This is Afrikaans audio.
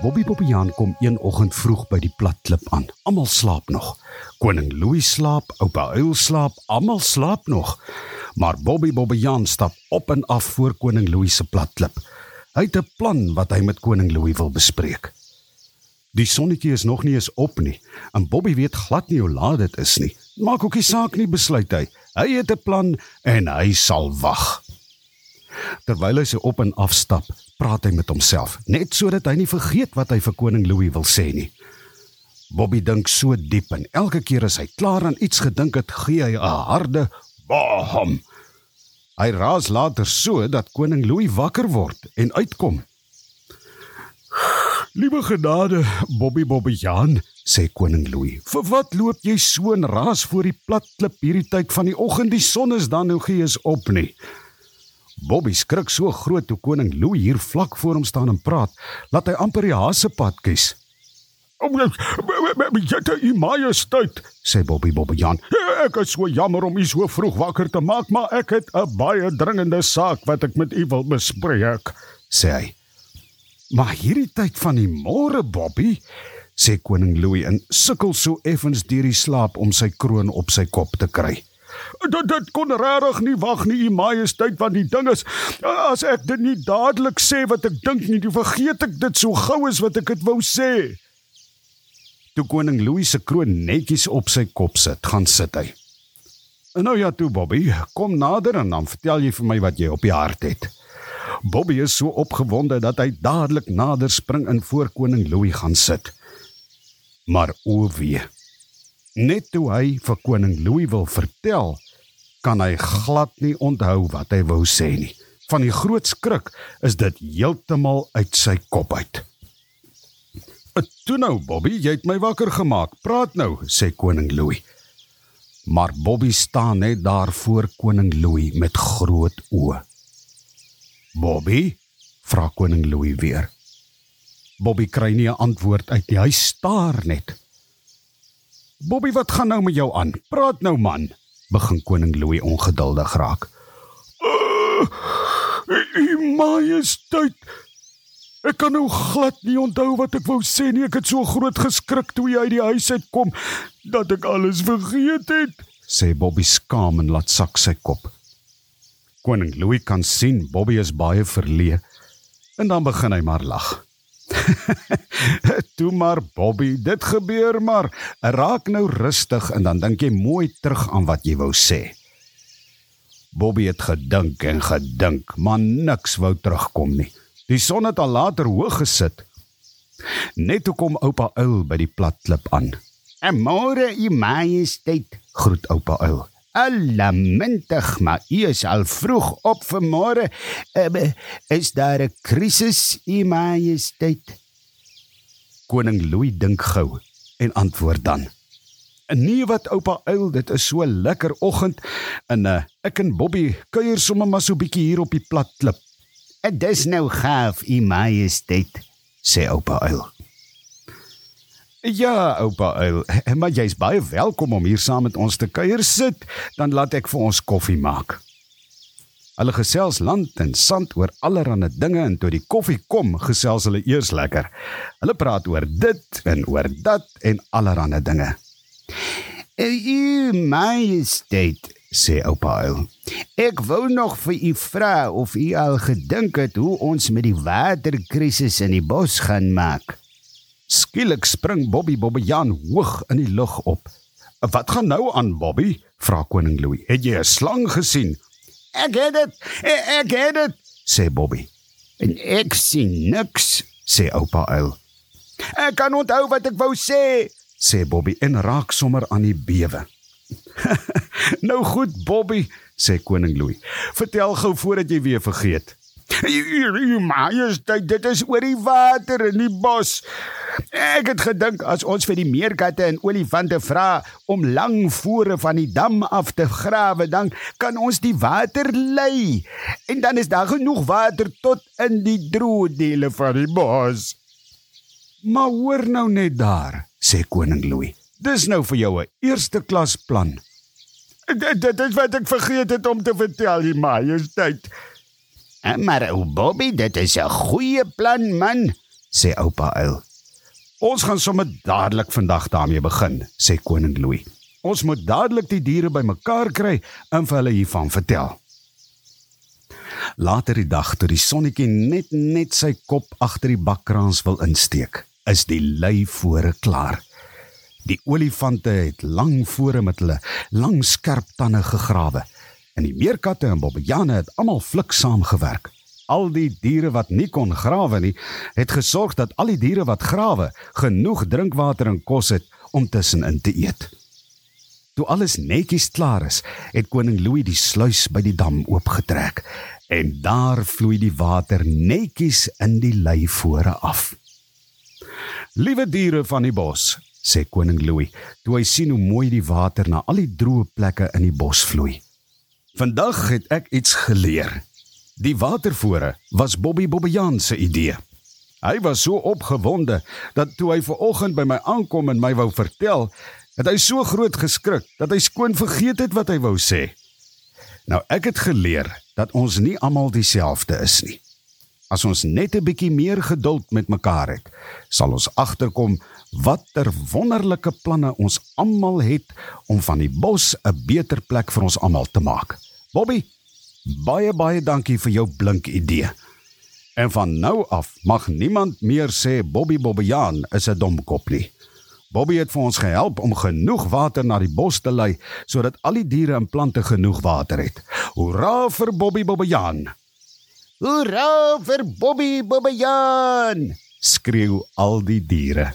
Bobby Bobbejaan kom een oggend vroeg by die plat klip aan. Almal slaap nog. Koning Louis slaap, oupa Uil slaap, almal slaap nog. Maar Bobby Bobbejaan stap op en af voor koning Louis se plat klip. Hy het 'n plan wat hy met koning Louis wil bespreek. Die sonnetjie is nog nie eens op nie en Bobby weet glad nie hoe laat dit is nie. Maak ook nie saak nie, besluit hy. Hy het 'n plan en hy sal wag. Terwyl hy sy op en af stap, praat hy met homself, net sodat hy nie vergeet wat hy vir koning Louis wil sê nie. Bobby dink so diep en elke keer as hy klaar aan iets gedink het, gee hy 'n harde bam. Hy raas later so dat koning Louis wakker word en uitkom. Liewe genade, Bobby Bobbejaan, sê koning Louis. "Vir wat loop jy so en raas voor die plat klip hierdie tyd van die oggend? Die son is dan nog nie eens op nie." Bobby skrik so groot toe koning Louis hier vlak voor hom staan en praat, laat hy amper die hasepad kies. "Jette, u majesteit," sê Bobby Bobbejaan. "Ek is so jammer om u so vroeg wakker te maak, maar ek het 'n baie dringende saak wat ek met u wil bespreek," sê hy. "Maar hierdie tyd van die môre, Bobby," sê koning Louis en sukkel so effens deur die slaap om sy kroon op sy kop te kry. Dit dit kon regtig nie wag nie, u majesteit, want die ding is as ek dit nie dadelik sê wat ek dink nie, dan vergeet ek dit so gou as wat ek dit wou sê. Toe koning Louis se kroon netjies op sy kop sit, gaan sit hy. En nou ja toe Bobby, kom nader en dan vertel jy vir my wat jy op die hart het. Bobby is so opgewonde dat hy dadelik nader spring en voor koning Louis gaan sit. Maar o wee. Net toe hy vir koning Louis wil vertel, kan hy glad nie onthou wat hy wou sê nie. Van die groot skrik is dit heeltemal uit sy kop uit. "Toe nou, Bobby, jy het my wakker gemaak. Praat nou," sê koning Louis. Maar Bobby staan net daar voor koning Louis met groot oë. "Bobby?" vra koning Louis weer. Bobby kry nie 'n antwoord uit nie. Hy staar net. "Bobby, wat gaan nou met jou aan? Praat nou, man," begin koning Louis ongeduldig raak. "U uh, majesteit, ek kan nou glad nie onthou wat ek wou sê nie. Ek het so groot geskrik toe jy uit die huis uitkom dat ek alles vergeet het," sê Bobby skaam en laat sak sy kop. Koning Louis kan sien Bobby is baie verleë en dan begin hy maar lag. Toe maar Bobby, dit gebeur maar. Raak nou rustig en dan dink jy mooi terug aan wat jy wou sê. Bobby het gedink en gedink, maar niks wou terugkom nie. Die son het al later hoog gesit. Net toe kom oupa Uil by die plat klip aan. "En môre, u majesteit," groet oupa Uil. Allamintig, maar u is al vroeg op vanmôre. Uh, is daar 'n krisis, u majesteit? Koning Louis dink gou en antwoord dan. Nee wat oupa uil, dit is so lekker oggend en uh, ek en Bobby kuier sommer maar so bietjie hier op die plat klip. En dis nou gaaf, u majesteit, sê oupa uil. Ja, oupa Uil, maar jy's baie welkom om hier saam met ons te kuier sit, dan laat ek vir ons koffie maak. Hulle gesels land en sand oor allerlei dinge en toe die koffie kom, gesels hulle eers lekker. Hulle praat oor dit en oor dat en allerlei dinge. "U majesteit," sê oupa Uil. "Ek wou nog vir u vra of u al gedink het hoe ons met die waterkrisis in die bos gaan maak." Skielik spring Bobby Bobbejaan hoog in die lug op. "Wat gaan nou aan, Bobby?" vra koning Louis. "Het jy 'n slang gesien?" "Ek het dit. Ek, ek het dit," sê Bobby. "En ek sien niks," sê oupa Uil. "Ek kan onthou wat ek wou sê," sê Bobby en raak sommer aan die bewe. "Nou goed, Bobby," sê koning Louis. "Vertel gou voordat jy weer vergeet." "U majesteit, dit is oor die water in die bos." Ek het gedink as ons vir die meerkatte en olifante vra om lang vore van die dam af te grawe, dan kan ons die water lei en dan is daar genoeg water tot in die droë dele van die bos. Maar hoor nou net daar, sê koning Louis. Dis nou vir jou 'n eerste klas plan. Dit dit is wat ek vergeet het om te vertel, die majesteit. Maar ou Bobby, dit is 'n goeie plan, man sê oupa uil. Ons gaan sommer dadelik vandag daarmee begin, sê koning Louis. Ons moet dadelik die diere bymekaar kry en vir hulle hiervan vertel. Later die dag toe die sonnetjie net net sy kop agter die bakkraans wil insteek, is die lei vore klaar. Die olifante het lang vore met hulle lang skerp tande gegrawe en die meerkatte en bobbejane het almal flik saamgewerk. Al die diere wat nie kon grawe nie, het gesorg dat al die diere wat grawe genoeg drinkwater en kos het om tussenin te eet. Toe alles netjies klaar is, het koning Louis die sluys by die dam oopgetrek en daar vloei die water netjies in die lei vore af. Liewe diere van die bos, sê koning Louis, toe hy sien hoe mooi die water na al die droë plekke in die bos vloei. Vandag het ek iets geleer. Die watervore was Bobby Bobbejaan se idee. Hy was so opgewonde dat toe hy ver oggend by my aankom en my wou vertel, het hy so groot geskrik dat hy skoon vergeet het wat hy wou sê. Nou ek het geleer dat ons nie almal dieselfde is nie. As ons net 'n bietjie meer geduld met mekaar het, sal ons agterkom watter wonderlike planne ons almal het om van die bos 'n beter plek vir ons almal te maak. Bobby, baie baie dankie vir jou blink idee. En van nou af mag niemand meer sê Bobby Bobbejaan is 'n domkop nie. Bobby het vir ons gehelp om genoeg water na die bos te lei sodat al die diere en plante genoeg water het. Hoera vir Bobby Bobbejaan. Hoera vir Bobby Bobbejaan! Skreeu al die diere.